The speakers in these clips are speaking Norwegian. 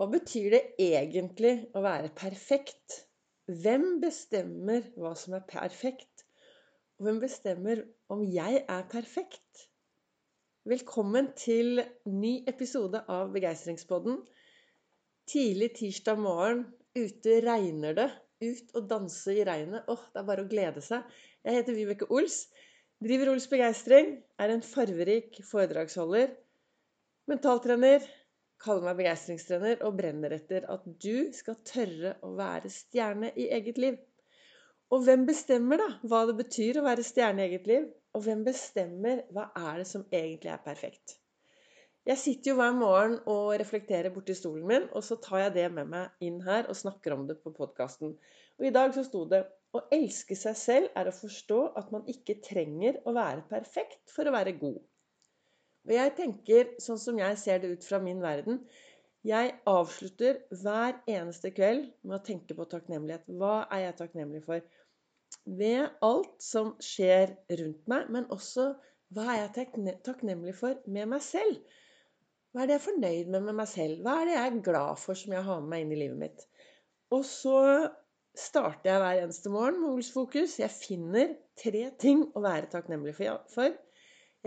Hva betyr det egentlig å være perfekt? Hvem bestemmer hva som er perfekt? Og hvem bestemmer om jeg er perfekt? Velkommen til ny episode av Begeistringspodden. Tidlig tirsdag morgen, ute regner det. Ut og danse i regnet. Åh, det er bare å glede seg. Jeg heter Vibeke Ols. Driver Ols Begeistring. Er en farverik foredragsholder. Mentaltrener kaller meg begeistringstrener og brenner etter at du skal tørre å være stjerne i eget liv. Og hvem bestemmer da hva det betyr å være stjerne i eget liv? Og hvem bestemmer hva er det som egentlig er perfekt? Jeg sitter jo hver morgen og reflekterer borti stolen min, og så tar jeg det med meg inn her og snakker om det på podkasten. Og i dag så sto det å elske seg selv er å forstå at man ikke trenger å være perfekt for å være god. Og jeg tenker, sånn som jeg ser det ut fra min verden Jeg avslutter hver eneste kveld med å tenke på takknemlighet. Hva er jeg takknemlig for? Ved alt som skjer rundt meg, men også hva er jeg takknemlig for med meg selv? Hva er det jeg er fornøyd med med meg selv? Hva er det jeg er glad for som jeg har med meg inn i livet mitt? Og så starter jeg hver eneste morgen med Ols fokus. Jeg finner tre ting å være takknemlig for.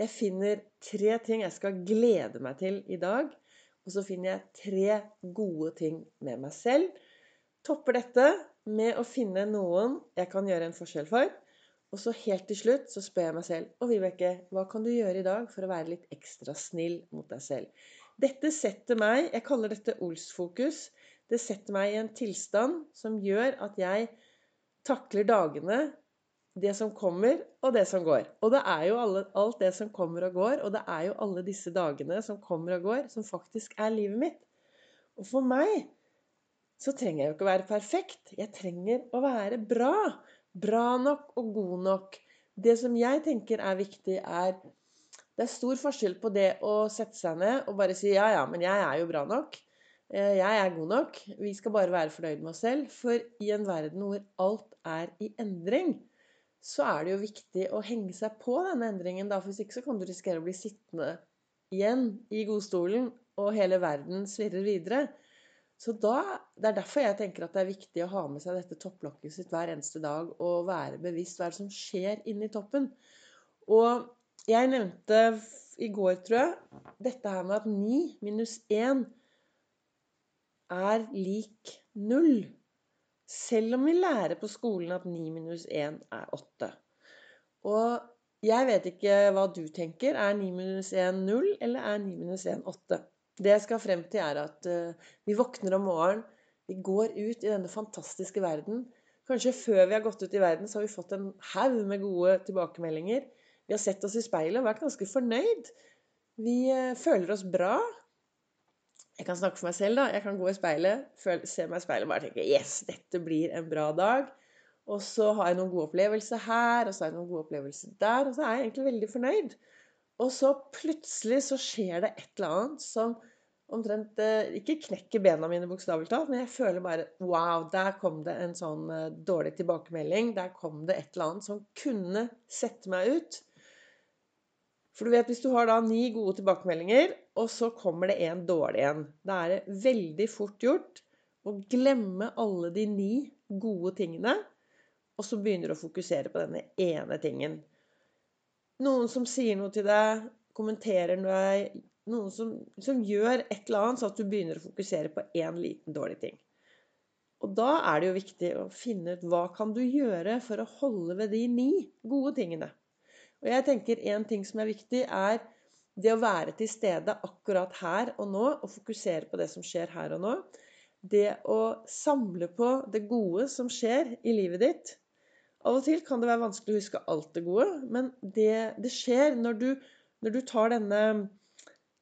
Jeg finner tre ting jeg skal glede meg til i dag. Og så finner jeg tre gode ting med meg selv. Topper dette med å finne noen jeg kan gjøre en forskjell for. Og så helt til slutt så spør jeg meg selv Og Vibeke, hva kan du gjøre i dag for å være litt ekstra snill mot deg selv? Dette setter meg Jeg kaller dette Ols-fokus. Det setter meg i en tilstand som gjør at jeg takler dagene det som kommer, og det som går. Og det er jo alle, alt det som kommer og går, og det er jo alle disse dagene som kommer og går, som faktisk er livet mitt. Og for meg så trenger jeg jo ikke å være perfekt. Jeg trenger å være bra. Bra nok og god nok. Det som jeg tenker er viktig, er Det er stor forskjell på det å sette seg ned og bare si ja, ja, men jeg er jo bra nok. Eh, jeg er god nok. Vi skal bare være fornøyd med oss selv. For i en verden hvor alt er i endring, så er det jo viktig å henge seg på denne endringen. Da, for Hvis ikke så kan du risikere å bli sittende igjen i godstolen, og hele verden svirrer videre. Så da, Det er derfor jeg tenker at det er viktig å ha med seg dette topplokket sitt hver eneste dag og være bevisst hva som skjer inni toppen. Og jeg nevnte i går, tror jeg, dette her med at 9 minus 1 er lik 0. Selv om vi lærer på skolen at 9 minus 1 er 8. Og jeg vet ikke hva du tenker. Er 9 minus 1 0, eller er 9 minus 1 8? Det jeg skal frem til, er at uh, vi våkner om morgenen. Vi går ut i denne fantastiske verden. Kanskje før vi har gått ut i verden, så har vi fått en haug med gode tilbakemeldinger. Vi har sett oss i speilet og vært ganske fornøyd. Vi uh, føler oss bra. Jeg kan snakke for meg selv, da. Jeg kan gå i speilet, se meg i speilet og bare tenke Yes, dette blir en bra dag. Og så har jeg noen gode opplevelser her, og så har jeg noen gode opplevelser der. Og så er jeg egentlig veldig fornøyd. Og så plutselig så skjer det et eller annet som omtrent eh, Ikke knekker bena mine, bokstavelig talt, men jeg føler bare Wow, der kom det en sånn eh, dårlig tilbakemelding. Der kom det et eller annet som kunne sette meg ut. For du vet, hvis du har da ni gode tilbakemeldinger, og så kommer det en dårlig en, da er det veldig fort gjort å glemme alle de ni gode tingene, og så begynner du å fokusere på denne ene tingen. Noen som sier noe til deg, kommenterer noe Noen som, som gjør et eller annet, så at du begynner å fokusere på én liten dårlig ting. Og da er det jo viktig å finne ut hva kan du gjøre for å holde ved de ni gode tingene. Og jeg tenker en ting som er viktig, er det å være til stede akkurat her og nå, og fokusere på det som skjer her og nå. Det å samle på det gode som skjer i livet ditt. Av og til kan det være vanskelig å huske alt det gode, men det, det skjer når du, når du tar denne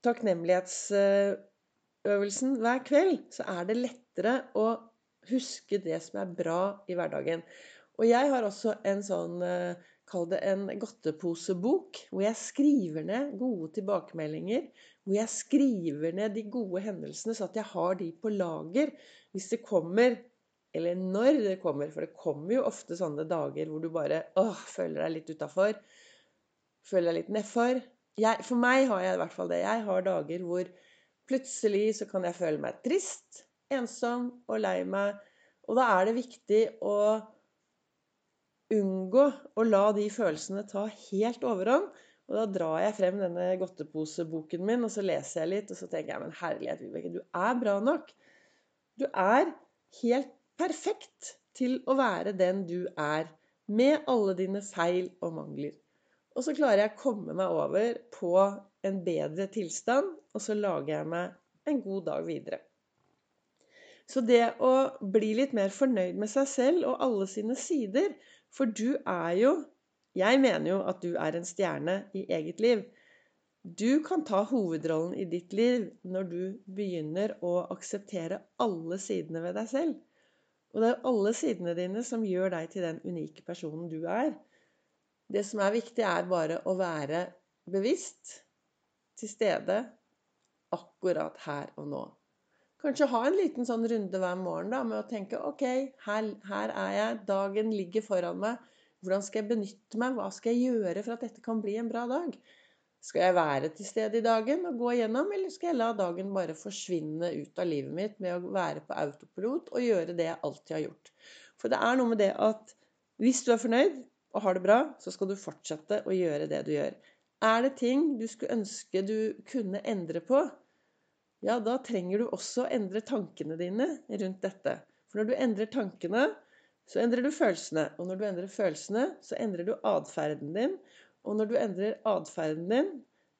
takknemlighetsøvelsen hver kveld, så er det lettere å huske det som er bra i hverdagen. Og jeg har også en sånn eh, Kall det en godteposebok, hvor jeg skriver ned gode tilbakemeldinger. Hvor jeg skriver ned de gode hendelsene, så at jeg har de på lager hvis det kommer Eller når det kommer, for det kommer jo ofte sånne dager hvor du bare åh, føler deg litt utafor. Føler deg litt nedfor. for meg har jeg i hvert fall det. Jeg har dager hvor Plutselig så kan jeg føle meg trist, ensom og lei meg. Og da er det viktig å unngå å la de følelsene ta helt overhånd. Og da drar jeg frem denne godteposeboken min, og så leser jeg litt, og så tenker jeg men herlighet, Vibeke, du er bra nok. Du er helt perfekt til å være den du er, med alle dine feil og mangler. Og så klarer jeg å komme meg over på en bedre tilstand, og så lager jeg meg en god dag videre. Så det å bli litt mer fornøyd med seg selv og alle sine sider For du er jo Jeg mener jo at du er en stjerne i eget liv. Du kan ta hovedrollen i ditt liv når du begynner å akseptere alle sidene ved deg selv. Og det er alle sidene dine som gjør deg til den unike personen du er. Det som er viktig, er bare å være bevisst til stede akkurat her og nå. Kanskje ha en liten sånn runde hver morgen da, med å tenke OK, her, her, er jeg, dagen ligger foran meg. Hvordan skal jeg benytte meg? Hva skal jeg gjøre for at dette kan bli en bra dag? Skal jeg være til stede i dagen og gå igjennom, eller skal jeg la dagen bare forsvinne ut av livet mitt med å være på autopilot og gjøre det jeg alltid har gjort? For det er noe med det at hvis du er fornøyd og har det bra, så skal du fortsette å gjøre det du gjør. Er det ting du skulle ønske du kunne endre på, ja, da trenger du også å endre tankene dine rundt dette. For når du endrer tankene, så endrer du følelsene. Og når du endrer følelsene, så endrer du atferden din. Og når du endrer atferden din,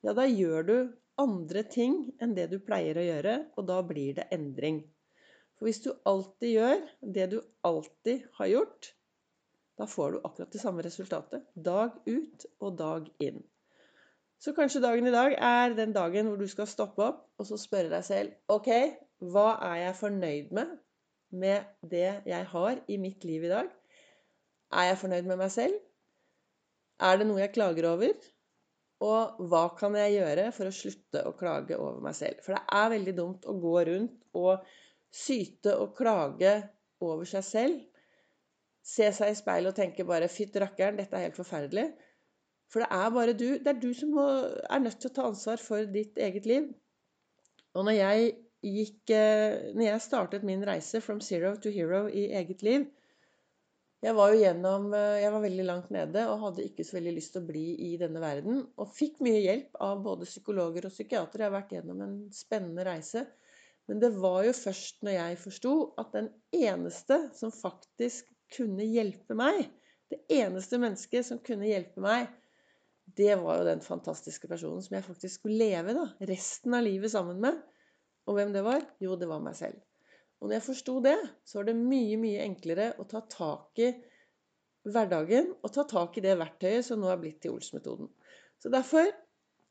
ja, da gjør du andre ting enn det du pleier å gjøre, og da blir det endring. For hvis du alltid gjør det du alltid har gjort, da får du akkurat det samme resultatet. Dag ut og dag inn. Så kanskje dagen i dag er den dagen hvor du skal stoppe opp og så spørre deg selv OK, hva er jeg fornøyd med med det jeg har i mitt liv i dag? Er jeg fornøyd med meg selv? Er det noe jeg klager over? Og hva kan jeg gjøre for å slutte å klage over meg selv? For det er veldig dumt å gå rundt og syte og klage over seg selv. Se seg i speilet og tenke bare 'fytt rakkeren, dette er helt forferdelig'. For det er bare du. Det er du som er nødt til å ta ansvar for ditt eget liv. Og når jeg gikk eh, Når jeg startet min reise from zero to hero i eget liv Jeg var jo gjennom eh, Jeg var veldig langt nede og hadde ikke så veldig lyst til å bli i denne verden. Og fikk mye hjelp av både psykologer og psykiatere. Jeg har vært gjennom en spennende reise. Men det var jo først når jeg forsto at den eneste som faktisk kunne hjelpe meg, det eneste mennesket som kunne hjelpe meg, det var jo den fantastiske personen som jeg faktisk skulle leve da, resten av livet sammen med. Og hvem det var? Jo, det var meg selv. Og når jeg forsto det, så var det mye, mye enklere å ta tak i hverdagen og ta tak i det verktøyet som nå er blitt til Ols-metoden. Så derfor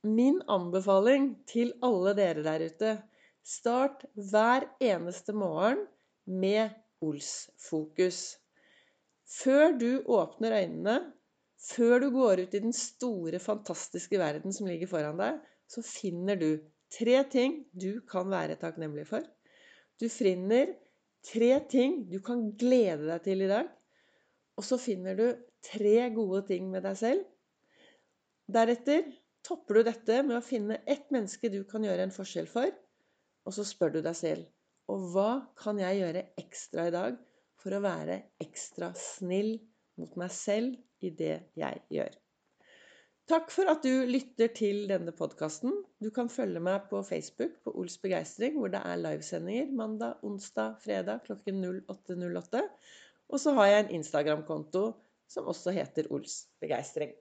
min anbefaling til alle dere der ute Start hver eneste morgen med Ols-fokus. Før du åpner øynene, før du går ut i den store, fantastiske verden som ligger foran deg, så finner du tre ting du kan være takknemlig for. Du finner tre ting du kan glede deg til i dag. Og så finner du tre gode ting med deg selv. Deretter topper du dette med å finne ett menneske du kan gjøre en forskjell for. Og så spør du deg selv og hva kan jeg gjøre ekstra i dag for å være ekstra snill mot meg selv i det jeg gjør. Takk for at du lytter til denne podkasten. Du kan følge meg på Facebook på Ols begeistring, hvor det er livesendinger mandag, onsdag, fredag klokken 08.08. Og så har jeg en Instagram-konto som også heter Ols begeistring.